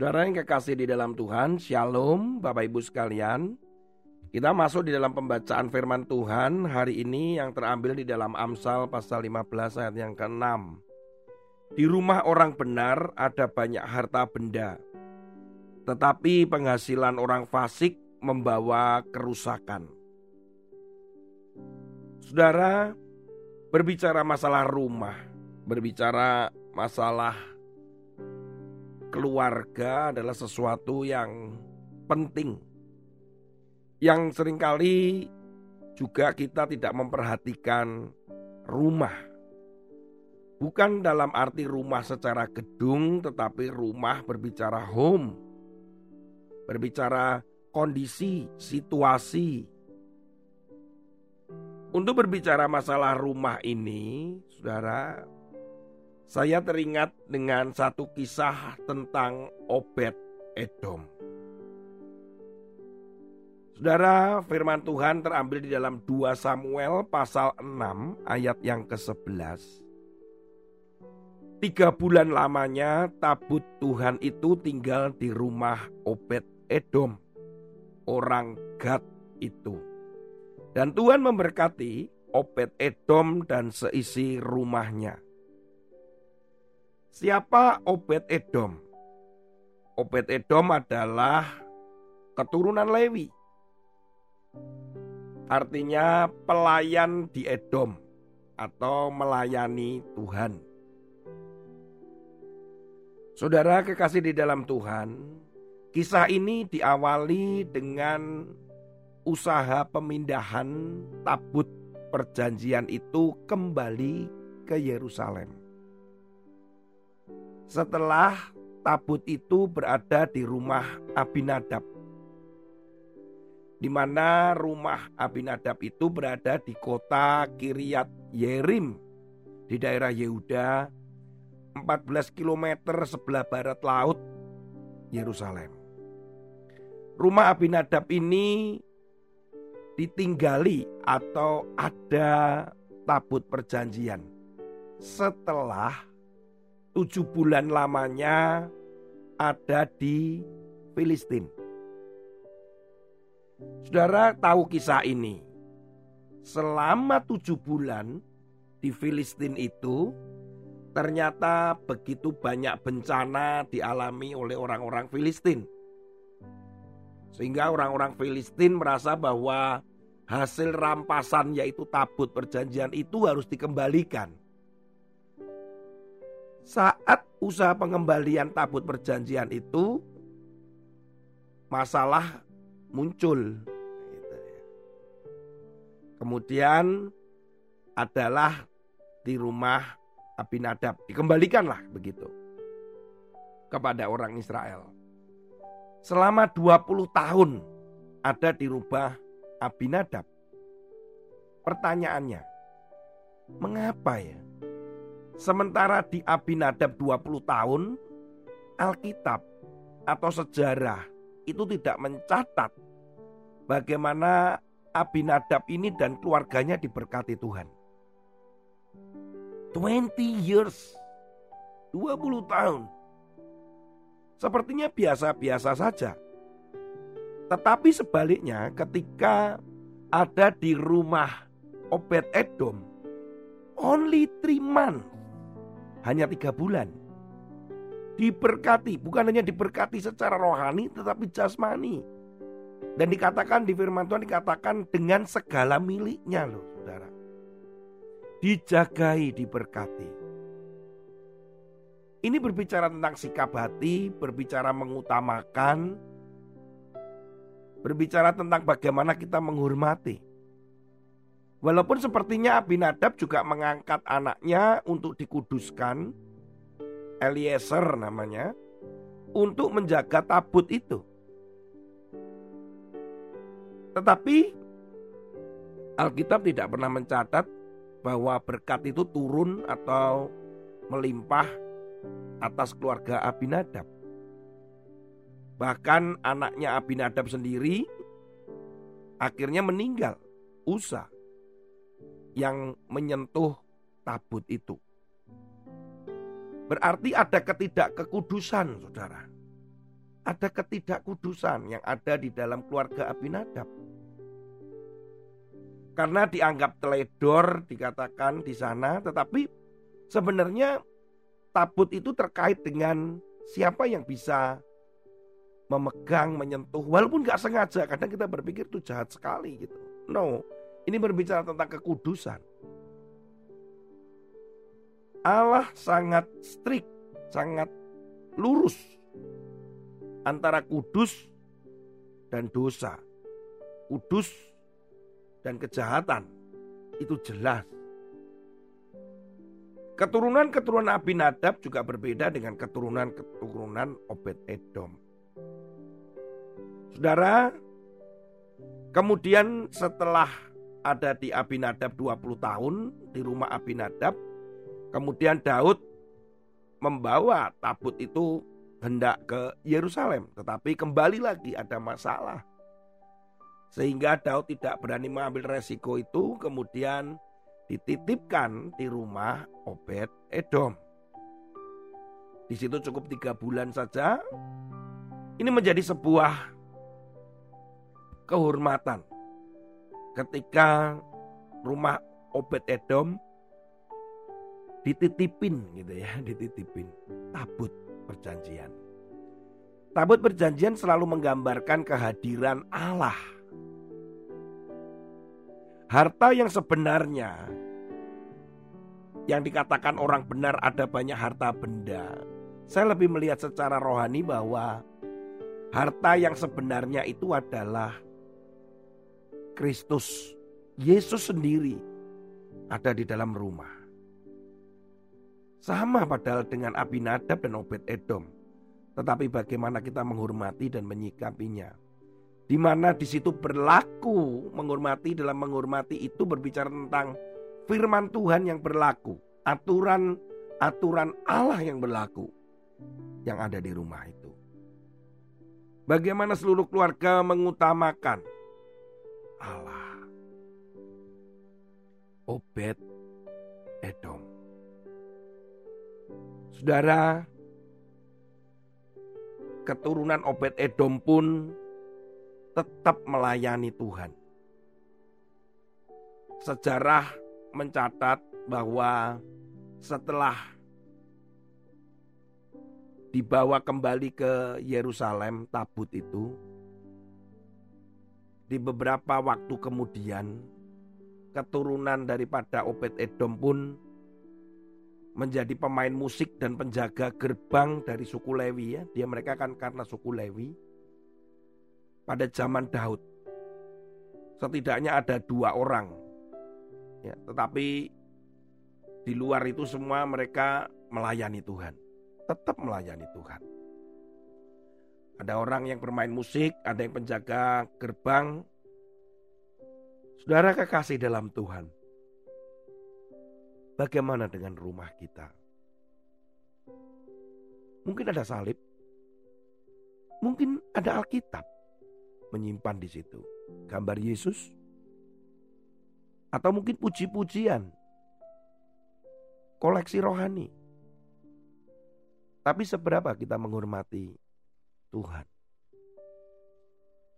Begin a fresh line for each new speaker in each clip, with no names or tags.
Saudara yang kekasih di dalam Tuhan, Shalom Bapak Ibu sekalian. Kita masuk di dalam pembacaan firman Tuhan hari ini yang terambil di dalam Amsal pasal 15 ayat yang ke-6. Di rumah orang benar ada banyak harta benda, tetapi penghasilan orang fasik membawa kerusakan. Saudara, berbicara masalah rumah, berbicara masalah keluarga adalah sesuatu yang penting. Yang sering kali juga kita tidak memperhatikan rumah. Bukan dalam arti rumah secara gedung, tetapi rumah berbicara home. Berbicara kondisi, situasi. Untuk berbicara masalah rumah ini, saudara, saya teringat dengan satu kisah tentang Obed Edom. Saudara, firman Tuhan terambil di dalam 2 Samuel pasal 6 ayat yang ke-11. Tiga bulan lamanya tabut Tuhan itu tinggal di rumah Obed Edom, orang Gad itu. Dan Tuhan memberkati Obed Edom dan seisi rumahnya. Siapa Obed Edom? Obed Edom adalah keturunan Lewi. Artinya pelayan di Edom atau melayani Tuhan. Saudara kekasih di dalam Tuhan, kisah ini diawali dengan usaha pemindahan tabut perjanjian itu kembali ke Yerusalem setelah tabut itu berada di rumah Abinadab. Di mana rumah Abinadab itu berada di kota Kiryat Yerim di daerah Yehuda 14 km sebelah barat laut Yerusalem. Rumah Abinadab ini ditinggali atau ada tabut perjanjian setelah tujuh bulan lamanya ada di Filistin. Saudara tahu kisah ini. Selama tujuh bulan di Filistin itu ternyata begitu banyak bencana dialami oleh orang-orang Filistin. Sehingga orang-orang Filistin merasa bahwa hasil rampasan yaitu tabut perjanjian itu harus dikembalikan. Saat usaha pengembalian tabut perjanjian itu masalah muncul. Gitu ya. Kemudian adalah di rumah Abinadab. Dikembalikanlah begitu kepada orang Israel. Selama 20 tahun ada di rumah Abinadab. Pertanyaannya, mengapa ya? Sementara di Abinadab 20 tahun, Alkitab atau sejarah itu tidak mencatat bagaimana Abinadab ini dan keluarganya diberkati Tuhan. 20 years, 20 tahun. Sepertinya biasa-biasa saja. Tetapi sebaliknya ketika ada di rumah Obed Edom, only three months hanya tiga bulan. Diberkati, bukan hanya diberkati secara rohani tetapi jasmani. Dan dikatakan di firman Tuhan dikatakan dengan segala miliknya loh saudara. Dijagai, diberkati. Ini berbicara tentang sikap hati, berbicara mengutamakan, berbicara tentang bagaimana kita menghormati. Walaupun sepertinya Abinadab juga mengangkat anaknya untuk dikuduskan, Eliezer namanya, untuk menjaga tabut itu. Tetapi Alkitab tidak pernah mencatat bahwa berkat itu turun atau melimpah atas keluarga Abinadab. Bahkan anaknya Abinadab sendiri akhirnya meninggal, Usa yang menyentuh tabut itu. Berarti ada ketidakkekudusan, saudara. ada ketidakkudusan yang ada di dalam keluarga Abinadab. Karena dianggap teledor dikatakan di sana, tetapi sebenarnya tabut itu terkait dengan siapa yang bisa memegang, menyentuh, walaupun nggak sengaja. Kadang kita berpikir itu jahat sekali gitu. No, ini berbicara tentang kekudusan. Allah sangat strict, sangat lurus antara kudus dan dosa. Kudus dan kejahatan itu jelas. Keturunan-keturunan Abinadab juga berbeda dengan keturunan-keturunan Obed Edom. Saudara, kemudian setelah ada di Abinadab 20 tahun di rumah Abinadab, kemudian Daud membawa tabut itu hendak ke Yerusalem, tetapi kembali lagi ada masalah. Sehingga Daud tidak berani mengambil resiko itu kemudian dititipkan di rumah Obed Edom. Di situ cukup tiga bulan saja. Ini menjadi sebuah kehormatan ketika rumah Obed Edom dititipin gitu ya, dititipin tabut perjanjian. Tabut perjanjian selalu menggambarkan kehadiran Allah Harta yang sebenarnya yang dikatakan orang benar ada banyak harta benda. Saya lebih melihat secara rohani bahwa harta yang sebenarnya itu adalah Kristus. Yesus sendiri ada di dalam rumah. Sama padahal dengan Abinadab dan Obed Edom. Tetapi bagaimana kita menghormati dan menyikapinya di mana di situ berlaku menghormati dalam menghormati itu berbicara tentang firman Tuhan yang berlaku, aturan aturan Allah yang berlaku yang ada di rumah itu. Bagaimana seluruh keluarga mengutamakan Allah. Obed Edom. Saudara, keturunan Obed Edom pun tetap melayani Tuhan. Sejarah mencatat bahwa setelah dibawa kembali ke Yerusalem tabut itu di beberapa waktu kemudian keturunan daripada Obed Edom pun menjadi pemain musik dan penjaga gerbang dari suku Lewi ya dia mereka kan karena suku Lewi pada zaman Daud. Setidaknya ada dua orang. Ya, tetapi di luar itu semua mereka melayani Tuhan. Tetap melayani Tuhan. Ada orang yang bermain musik, ada yang penjaga gerbang. Saudara kekasih dalam Tuhan. Bagaimana dengan rumah kita? Mungkin ada salib. Mungkin ada Alkitab menyimpan di situ gambar Yesus atau mungkin puji-pujian koleksi rohani. Tapi seberapa kita menghormati Tuhan?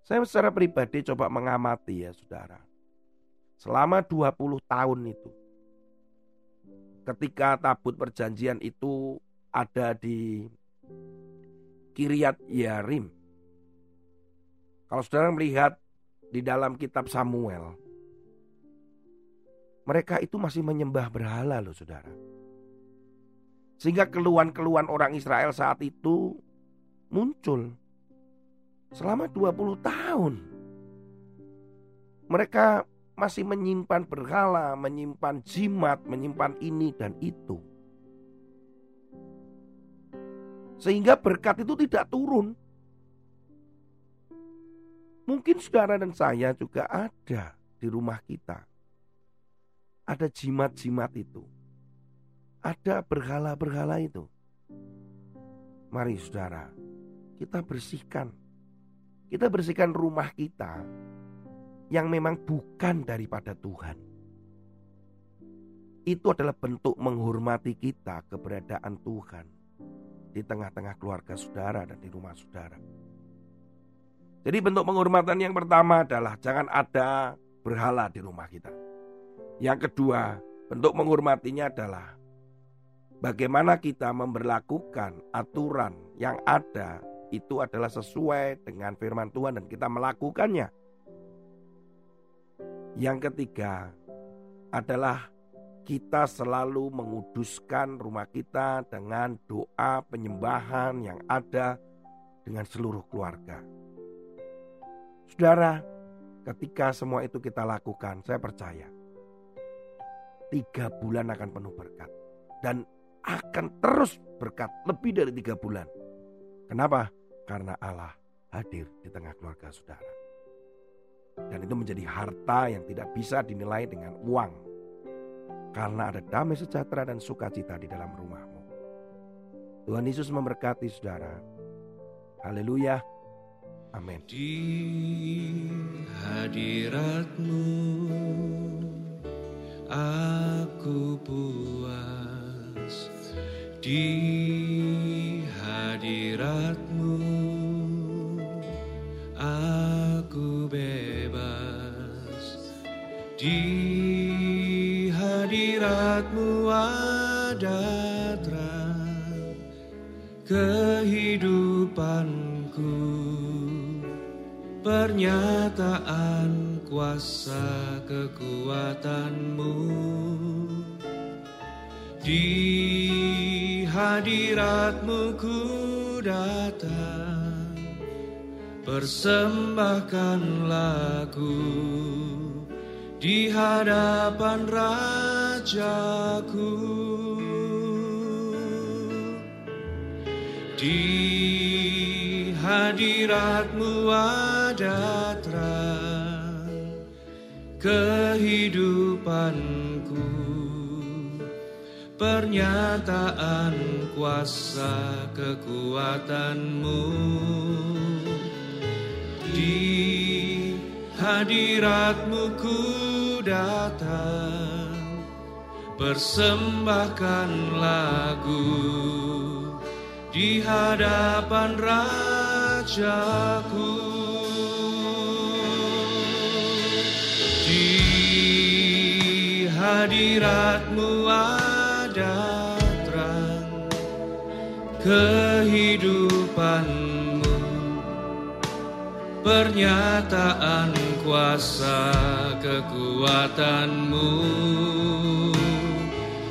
Saya secara pribadi coba mengamati ya saudara. Selama 20 tahun itu. Ketika tabut perjanjian itu ada di Kiryat Yarim kalau saudara melihat di dalam kitab Samuel, mereka itu masih menyembah berhala loh saudara. Sehingga keluhan-keluhan orang Israel saat itu muncul selama 20 tahun. Mereka masih menyimpan berhala, menyimpan jimat, menyimpan ini dan itu. Sehingga berkat itu tidak turun. Mungkin saudara dan saya juga ada di rumah kita. Ada jimat-jimat itu. Ada berhala-berhala itu. Mari saudara, kita bersihkan. Kita bersihkan rumah kita yang memang bukan daripada Tuhan. Itu adalah bentuk menghormati kita keberadaan Tuhan. di tengah-tengah keluarga saudara dan di rumah saudara. Jadi bentuk penghormatan yang pertama adalah jangan ada berhala di rumah kita. Yang kedua, bentuk menghormatinya adalah bagaimana kita memperlakukan aturan yang ada itu adalah sesuai dengan firman Tuhan dan kita melakukannya. Yang ketiga adalah kita selalu menguduskan rumah kita dengan doa penyembahan yang ada dengan seluruh keluarga. Saudara, ketika semua itu kita lakukan, saya percaya tiga bulan akan penuh berkat dan akan terus berkat lebih dari tiga bulan. Kenapa? Karena Allah hadir di tengah keluarga saudara. Dan itu menjadi harta yang tidak bisa dinilai dengan uang. Karena ada damai sejahtera dan sukacita di dalam rumahmu. Tuhan Yesus memberkati saudara. Haleluya. Amin.
Di hadiratmu aku puas di hadiratmu di hadiratmu ada terang kehidupanku pernyataan kuasa kekuatanmu. Di hadiratmu ku datang persembahkan lagu di hadapan rajaku. Di hadiratmu ada terang kehidupanku. Pernyataan kuasa kekuatanmu. Di hadiratmu ku datang persembahkan lagu di hadapan rajaku. Di hadiratmu ada terang kehidupanmu pernyataan kuasa kekuatanmu.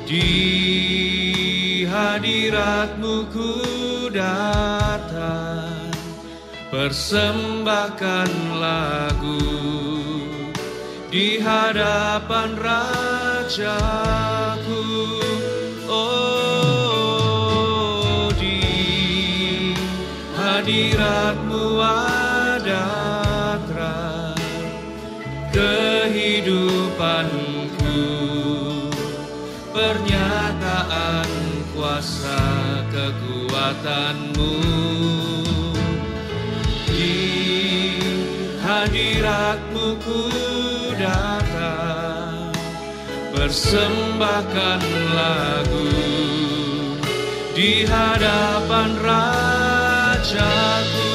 Di hadiratmu ku datang persembahkan lagu di hadapan rajaku. Oh di hadiratmu kekuatanmu. Di hadiratmu ku datang persembahkan lagu. Di hadapan rajaku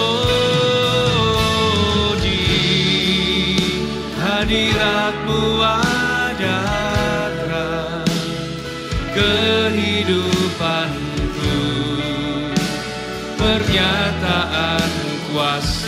oh di hadiratmu ada terang. Kehidupanku pernyataan kuasa